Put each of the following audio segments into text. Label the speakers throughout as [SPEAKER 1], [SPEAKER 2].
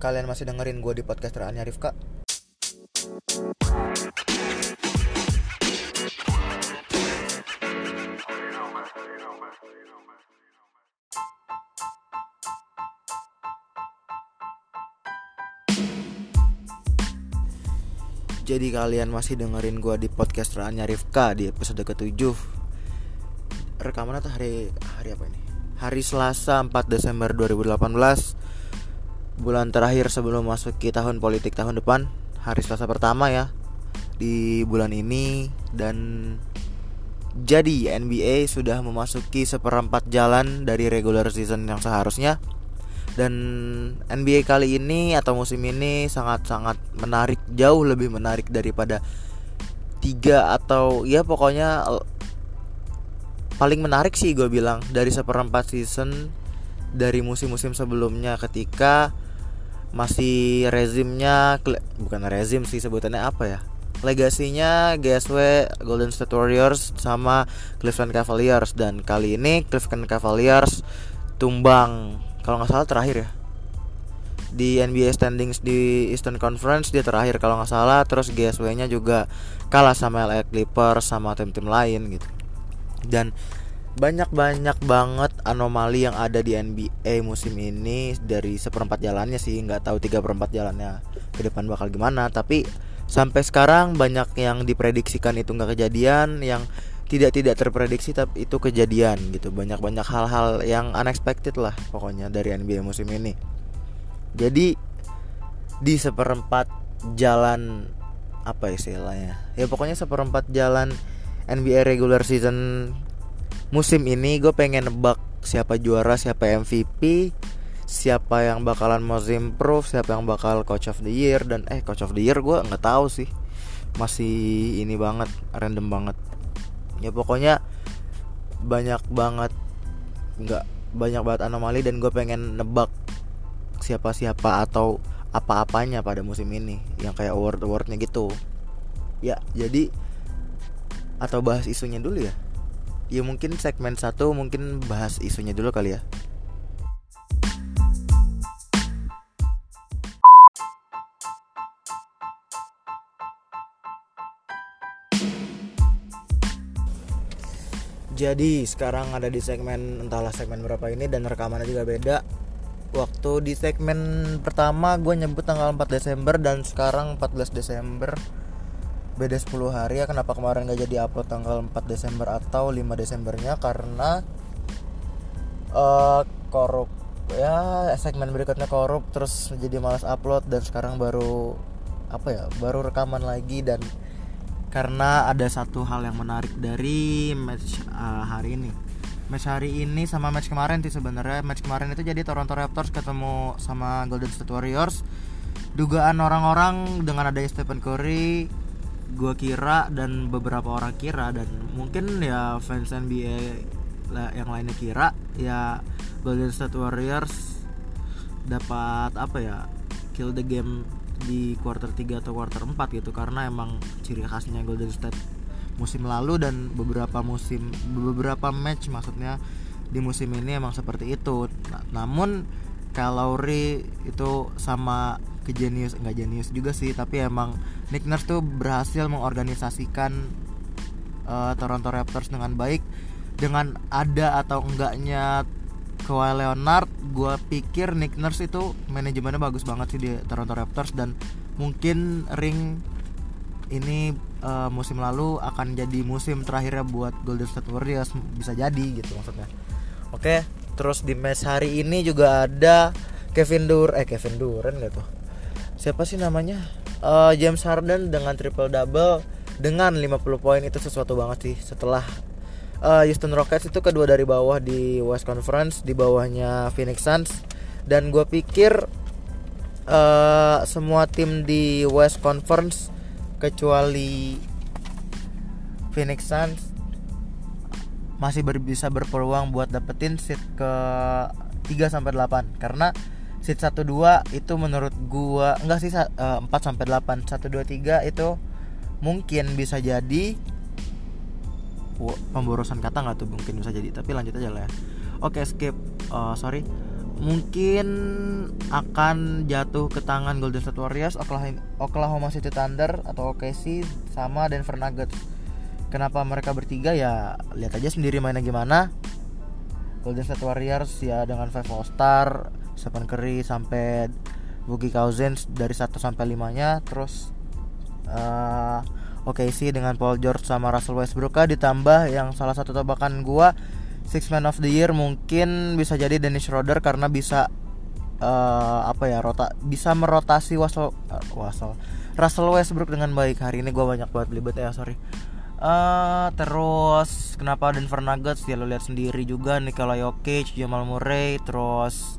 [SPEAKER 1] Kalian masih dengerin gue di podcast Rania Rifka Jadi kalian masih dengerin gue di podcast Rania Rifka di episode ke-7 Rekamannya tuh hari hari apa ini? Hari Selasa 4 Desember 2018 Bulan terakhir sebelum masuk ke tahun politik tahun depan Hari Selasa pertama ya Di bulan ini. Dan Jadi NBA sudah memasuki seperempat jalan dari regular season yang seharusnya. Dan NBA kali ini atau musim ini sangat-sangat menarik jauh lebih menarik daripada tiga atau ya pokoknya paling menarik sih gue bilang dari seperempat season dari musim-musim sebelumnya. Ketika masih rezimnya bukan rezim sih sebutannya apa ya? Legasinya GSW Golden State Warriors sama Cleveland Cavaliers. Dan kali ini Cleveland Cavaliers tumbang kalau nggak salah terakhir ya di NBA standings di Eastern Conference dia terakhir kalau nggak salah. Terus GSW-nya juga kalah sama LA Clippers sama tim-tim lain gitu. Dan banyak-banyak banget anomali yang ada di NBA musim ini dari seperempat jalannya sih nggak tahu tiga perempat jalannya ke depan bakal gimana tapi sampai sekarang banyak yang diprediksikan itu nggak kejadian yang tidak tidak terprediksi tapi itu kejadian gitu. Banyak banyak hal-hal yang unexpected lah pokoknya dari NBA musim ini. Jadi di seperempat jalan apa istilahnya? Ya pokoknya seperempat jalan NBA regular season musim ini gue pengen nebak siapa juara siapa MVP siapa yang bakalan most improve siapa yang bakal coach of the year dan eh coach of the year gue nggak tahu sih. Masih ini banget random banget. Ya pokoknya banyak banget nggak banyak banget anomali dan gue pengen nebak siapa siapa atau apa-apanya pada musim ini yang kayak award awardnya gitu. Ya jadi atau bahas isunya dulu ya ya mungkin segmen satu mungkin bahas isunya dulu kali ya Jadi sekarang ada di segmen entahlah segmen berapa ini dan rekamannya juga beda. Waktu di segmen pertama gue nyebut tanggal 4 Desember dan sekarang 14 Desember beda 10 hari ya kenapa kemarin gak jadi upload tanggal 4 Desember atau 5 Desembernya karena uh, korup ya segmen berikutnya korup terus jadi malas upload dan sekarang baru apa ya baru rekaman lagi dan karena ada satu hal yang menarik dari match uh, hari ini. Match hari ini sama match kemarin sih sebenarnya. Match kemarin itu jadi Toronto Raptors ketemu sama Golden State Warriors. Dugaan orang-orang dengan adanya Stephen Curry, gue kira dan beberapa orang kira dan mungkin ya fans NBA yang lainnya kira ya Golden State Warriors dapat apa ya kill the game di quarter 3 atau quarter 4 gitu karena emang ciri khasnya Golden State musim lalu dan beberapa musim beberapa match maksudnya di musim ini emang seperti itu. Nah, namun kalau Lowry itu sama ke genius enggak genius juga sih tapi emang Nick Nurse tuh berhasil mengorganisasikan uh, Toronto Raptors dengan baik. Dengan ada atau enggaknya Kawhi Leonard gue pikir Nick Nurse itu manajemennya bagus banget sih di Toronto Raptors dan mungkin ring ini uh, musim lalu akan jadi musim terakhirnya buat Golden State Warriors bisa jadi gitu maksudnya. Oke terus di match hari ini juga ada Kevin Dur eh Kevin Durant gitu siapa sih namanya uh, James Harden dengan triple double dengan 50 poin itu sesuatu banget sih setelah uh, Houston Rockets itu kedua dari bawah di West Conference di bawahnya Phoenix Suns. Dan gue pikir uh, semua tim di West Conference kecuali Phoenix Suns masih ber bisa berpeluang buat dapetin seat ke 3 sampai 8 karena seat 1 2 itu menurut gua enggak sih uh, 4 sampai 8 1 2 3 itu mungkin bisa jadi pemborosan kata nggak tuh? Mungkin bisa jadi tapi lanjut aja lah ya. Oke skip. Uh, sorry. Mungkin akan jatuh ke tangan Golden State Warriors, Oklahoma City Thunder atau OKC sama Denver Nuggets. Kenapa mereka bertiga? Ya lihat aja sendiri mainnya gimana. Golden State Warriors ya dengan five All Star, Stephen Curry sampai Boogie Cousins dari 1 sampai 5 nya terus uh, OKC dengan Paul George sama Russell Westbrook ditambah yang salah satu tebakan gua. Six Man of the Year mungkin bisa jadi Dennis Schroeder karena bisa uh, apa ya rota bisa merotasi Wasel uh, Wasel Russell Westbrook dengan baik. Hari ini gue banyak banget belibet ya sorry. Uh, terus kenapa Denver Nuggets? Ya lo lihat sendiri juga Nikola Jokic Jamal Murray terus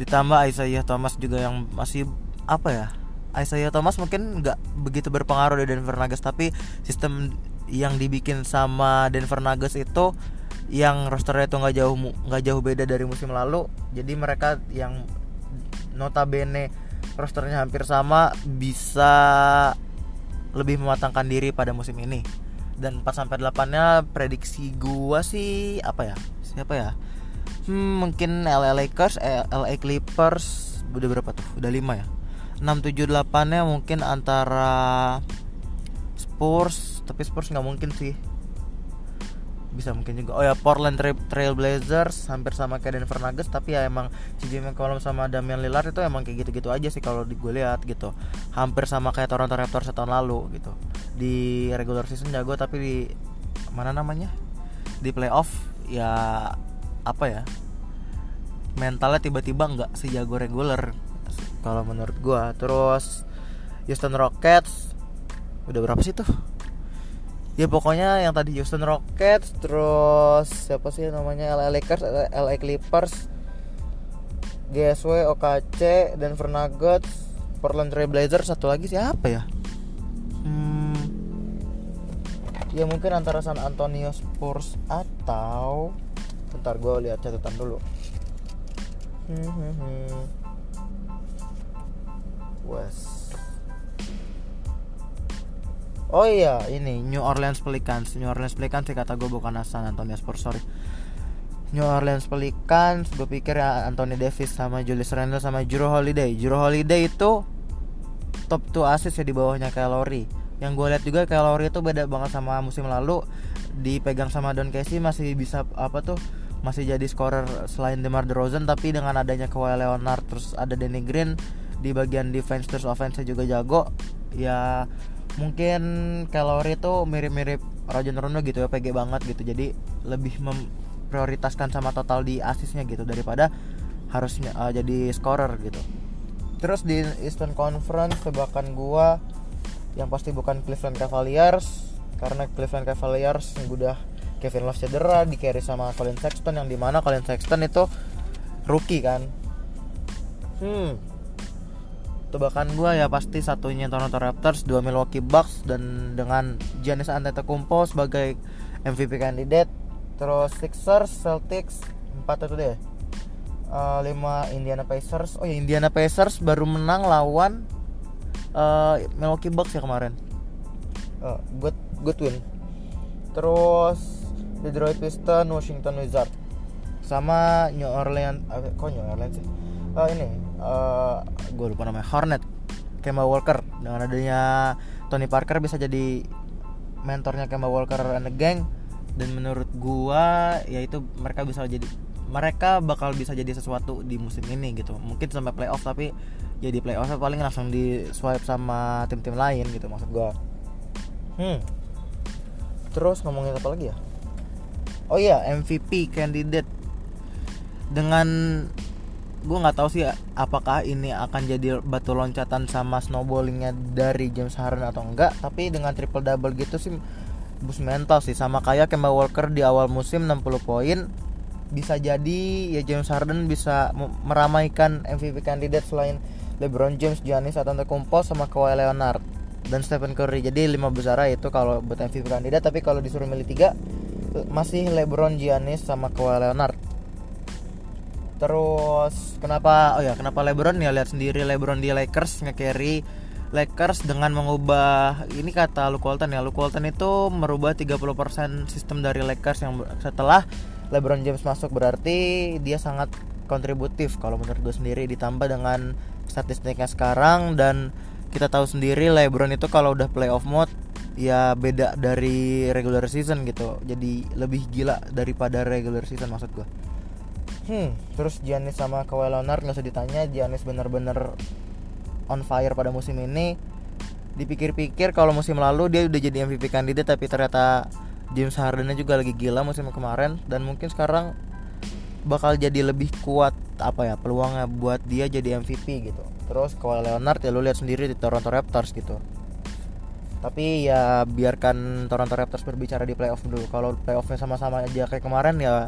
[SPEAKER 1] ditambah Isaiah Thomas juga yang masih apa ya Isaiah Thomas mungkin nggak begitu berpengaruh di Denver Nuggets tapi sistem yang dibikin sama Denver Nuggets itu yang rosternya itu nggak jauh nggak jauh beda dari musim lalu. Jadi mereka yang notabene rosternya hampir sama bisa lebih mematangkan diri pada musim ini. Dan 4 sampai 8 nya prediksi gua sih apa ya siapa ya hmm, mungkin LA Lakers eh, LA Clippers udah berapa tuh? Udah 5 ya? 6 7 8 nya mungkin antara Spurs tapi Spurs nggak mungkin sih. Bisa mungkin juga. Oh ya Portland Trail Blazers hampir sama kayak Denver Nuggets tapi ya emang CJ McCollum sama Damian Lillard itu emang kayak gitu-gitu aja sih kalau di gue lihat gitu. Hampir sama kayak Toronto Raptors setahun lalu gitu. Di regular season jago tapi di mana namanya? Di playoff ya apa ya mentalnya tiba-tiba nggak sejago regular kalau menurut gue terus Houston Rockets udah berapa sih tuh? Ya pokoknya yang tadi Houston Rockets terus siapa sih namanya LA Lakers LA Clippers GSW OKC Denver Nuggets Portland Trail Blazers satu lagi siapa ya? Hmm, ya mungkin antara San Antonio Spurs atau bentar gue lihat catatan dulu. West Oh iya, ini New Orleans Pelicans. New Orleans Pelicans sih kata gue bukan San Antonio Spurs, sorry. New Orleans Pelicans, gue pikir ya Anthony Davis sama Julius Randle sama Jrue Holiday. Jrue Holiday itu top 2 assist ya di bawahnya Lowry. Yang gue lihat juga Lowry itu beda banget sama musim lalu. Dipegang sama Don Casey masih bisa apa tuh? Masih jadi scorer selain DeMar DeRozan tapi dengan adanya Kawhi Leonard terus ada Danny Green di bagian defense terus offense juga jago. Ya mungkin kalori itu mirip-mirip Rajon Rondo gitu ya PG banget gitu jadi lebih memprioritaskan sama total di asisnya gitu daripada harusnya uh, jadi scorer gitu terus di Eastern Conference tebakan gua yang pasti bukan Cleveland Cavaliers karena Cleveland Cavaliers udah Kevin Love cedera di carry sama Colin Sexton yang di mana Colin Sexton itu rookie kan hmm tebakan gue ya pasti satunya Toronto Raptors, dua Milwaukee Bucks dan dengan Giannis Antetokounmpo sebagai MVP kandidat. Terus Sixers, Celtics, empat itu deh. Uh, lima Indiana Pacers. Oh ya Indiana Pacers baru menang lawan uh, Milwaukee Bucks ya kemarin. Uh, good good win. Terus Detroit Pistons, Washington Wizards sama New Orleans. Uh, kok New Orleans sih? Uh, ini uh, eh, gue lupa namanya Hornet. Kemba Walker. Dengan adanya Tony Parker bisa jadi mentornya Kemba Walker and the gang. Dan menurut gua yaitu mereka bisa jadi mereka bakal bisa jadi sesuatu di musim ini gitu. Mungkin sampai playoff tapi jadi ya playoff paling langsung di swipe sama tim-tim lain gitu maksud gua. Hmm. Terus ngomongin apa lagi ya oh iya MVP candidate. Dengan gue nggak tahu sih apakah ini akan jadi batu loncatan sama snowballingnya dari James Harden atau enggak tapi dengan triple double gitu sih bus mental sih. Sama kayak Kemba Walker di awal musim 60 poin bisa jadi ya James Harden bisa meramaikan MVP kandidat selain LeBron James, Giannis Antetokounmpo sama Kawhi Leonard dan Stephen Curry. Jadi lima besar itu kalau buat MVP kandidat tapi kalau disuruh milih tiga masih LeBron, Giannis sama Kawhi Leonard. Terus kenapa oh ya kenapa LeBron? Ya lihat sendiri LeBron di Lakers nge-carry Lakers dengan mengubah ini kata Luke Walton ya Luke Walton itu merubah 30% sistem dari Lakers yang setelah LeBron James masuk. Berarti dia sangat kontributif kalau menurut gue sendiri ditambah dengan statistiknya sekarang. Dan kita tahu sendiri LeBron itu kalau udah playoff mode ya beda dari regular season gitu. Jadi lebih gila daripada regular season maksud gue hmm terus Giannis sama Kawhi Leonard nggak usah ditanya Giannis bener-bener on fire pada musim ini. Dipikir-pikir kalau musim lalu dia udah jadi MVP kandidat tapi ternyata James Hardennya juga lagi gila musim kemarin. Dan mungkin sekarang bakal jadi lebih kuat apa ya peluangnya buat dia jadi MVP gitu. Terus Kawhi Leonard ya lu lihat sendiri di Toronto Raptors gitu tapi ya biarkan Toronto Raptors berbicara di playoff dulu. Kalau playoffnya sama-sama aja kayak kemarin ya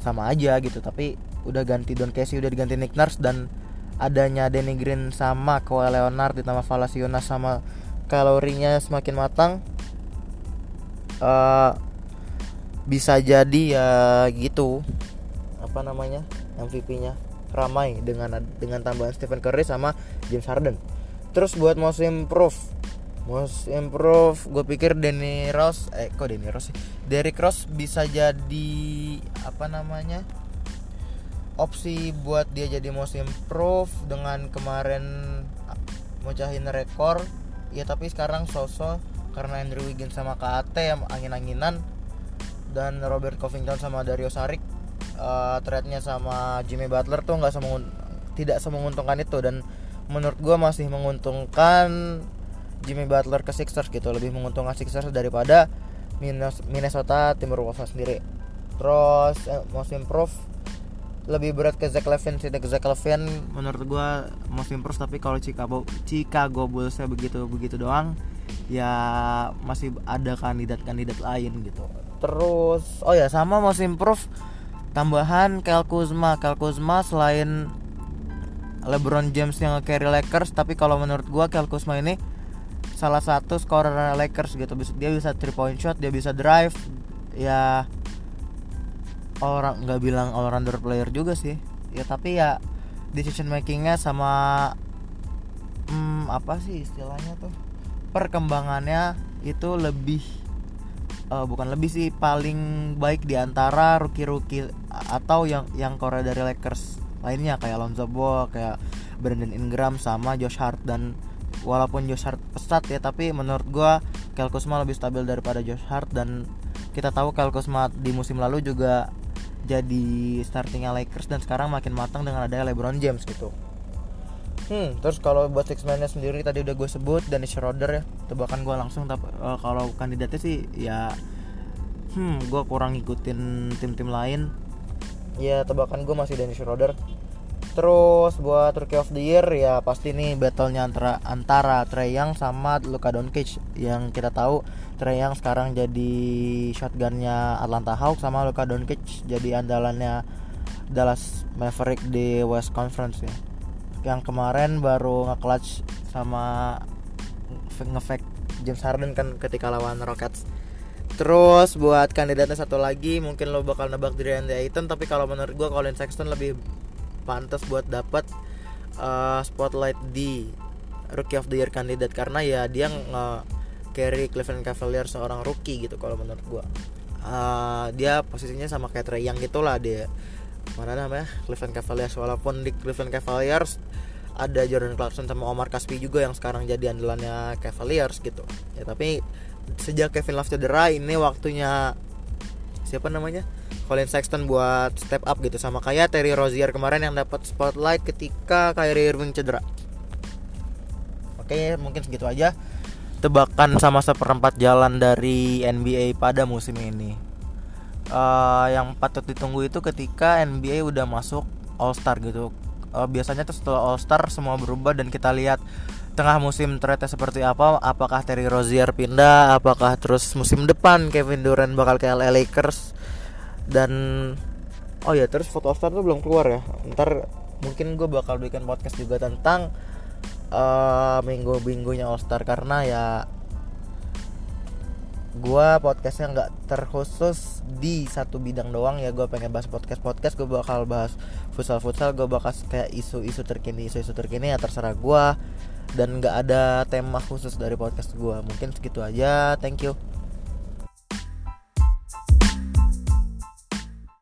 [SPEAKER 1] sama aja gitu. Tapi udah ganti Don Casey udah diganti Nick Nurse dan adanya Danny Green sama Kawhi Leonard ditambah Valanciunas sama kalorinya semakin matang uh, bisa jadi ya gitu. Apa namanya? MVP-nya ramai dengan dengan tambahan Stephen Curry sama James Harden. Terus buat musim proof Most improve. Gue pikir Danny Rose eh kok Danny Rose sih? Derrick Rose bisa jadi apa namanya opsi buat dia jadi most improve dengan kemarin mecahin rekor. Ya tapi sekarang sosok karena Andrew Wiggins sama KAT yang angin-anginan dan Robert Covington sama Dario Saric uh, trade-nya sama Jimmy Butler tuh nggak semengun tidak semenguntungkan itu dan menurut gue masih menguntungkan Jimmy Butler ke Sixers gitu lebih menguntungkan Sixers daripada Minnesota Timberwolves sendiri. Terus eh, most improve lebih berat ke Zach Levine sih Zach Levine menurut gue most improve tapi kalau Chicago Chicago Bulls begitu begitu doang ya masih ada kandidat-kandidat lain gitu. Terus oh ya sama most improve tambahan Kyle Kuzma. Kyle Kuzma selain LeBron James yang carry Lakers tapi kalau menurut gue Kyle Kuzma ini salah satu scorer Lakers gitu. Dia bisa three point shot dia bisa drive. Ya orang nggak bilang all rounder player juga sih. Ya tapi ya decision makingnya sama hmm, apa sih istilahnya tuh? Perkembangannya itu lebih uh, bukan lebih sih paling baik di antara rookie-rookie atau yang yang core dari Lakers lainnya kayak Lonzo Ball kayak Brandon Ingram sama Josh Hart dan walaupun Josh Hart pesat ya tapi menurut gue Kyle Kuzma lebih stabil daripada Josh Hart. Dan kita tahu Kyle Kuzma di musim lalu juga jadi startingnya Lakers dan sekarang makin matang dengan adanya LeBron James gitu. Hmm, terus kalau buat six man sendiri tadi udah gue sebut Dennis Schroeder ya. Tebakan gue langsung tapi uh, kalau kandidatnya sih ya hmm gue kurang ngikutin tim-tim lain. Ya tebakan gue masih Dennis Schroeder Terus buat Rookie of the Year ya pasti nih battlenya antara antara Trey Young sama Luka Doncic yang kita tahu Trey Young sekarang jadi shotgunnya Atlanta Hawks sama Luka Doncic jadi andalannya Dallas Maverick di West Conference ya. Yang kemarin baru nge-clutch sama ngefake James Harden kan ketika lawan Rockets. Terus buat kandidatnya satu lagi mungkin lo bakal nebak Deandre Ayton tapi kalau menurut gue Colin Sexton lebih pantas buat dapat uh, spotlight di Rookie of the Year kandidat karena ya dia nge carry Cleveland Cavaliers seorang rookie gitu kalau menurut gua. Uh, dia posisinya sama kayak Trey Young gitulah dia. Mana namanya? Cleveland Cavaliers walaupun di Cleveland Cavaliers ada Jordan Clarkson sama Omar Kaspi juga yang sekarang jadi andalannya Cavaliers gitu. Ya tapi sejak Kevin Love cedera ini waktunya siapa namanya? Colin Sexton buat step up gitu sama kayak Terry Rozier kemarin yang dapat spotlight ketika Kyrie Irving cedera. Oke, mungkin segitu aja tebakan sama seperempat jalan dari NBA pada musim ini. Uh, yang patut ditunggu itu ketika NBA udah masuk All Star gitu. Uh, biasanya tuh setelah All Star semua berubah dan kita lihat tengah musim ternyata seperti apa. Apakah Terry Rozier pindah? Apakah terus musim depan Kevin Durant bakal ke LA Lakers? Dan oh ya terus foto star tuh belum keluar ya. Ntar mungkin gue bakal bikin podcast juga tentang uh, minggu minggunya All Star. Karena ya gue podcastnya nggak terkhusus di satu bidang doang ya. Gue pengen bahas podcast podcast gue bakal bahas futsal futsal gue bakal kayak isu-isu terkini isu-isu terkini ya terserah gue dan nggak ada tema khusus dari podcast gue mungkin segitu aja. Thank you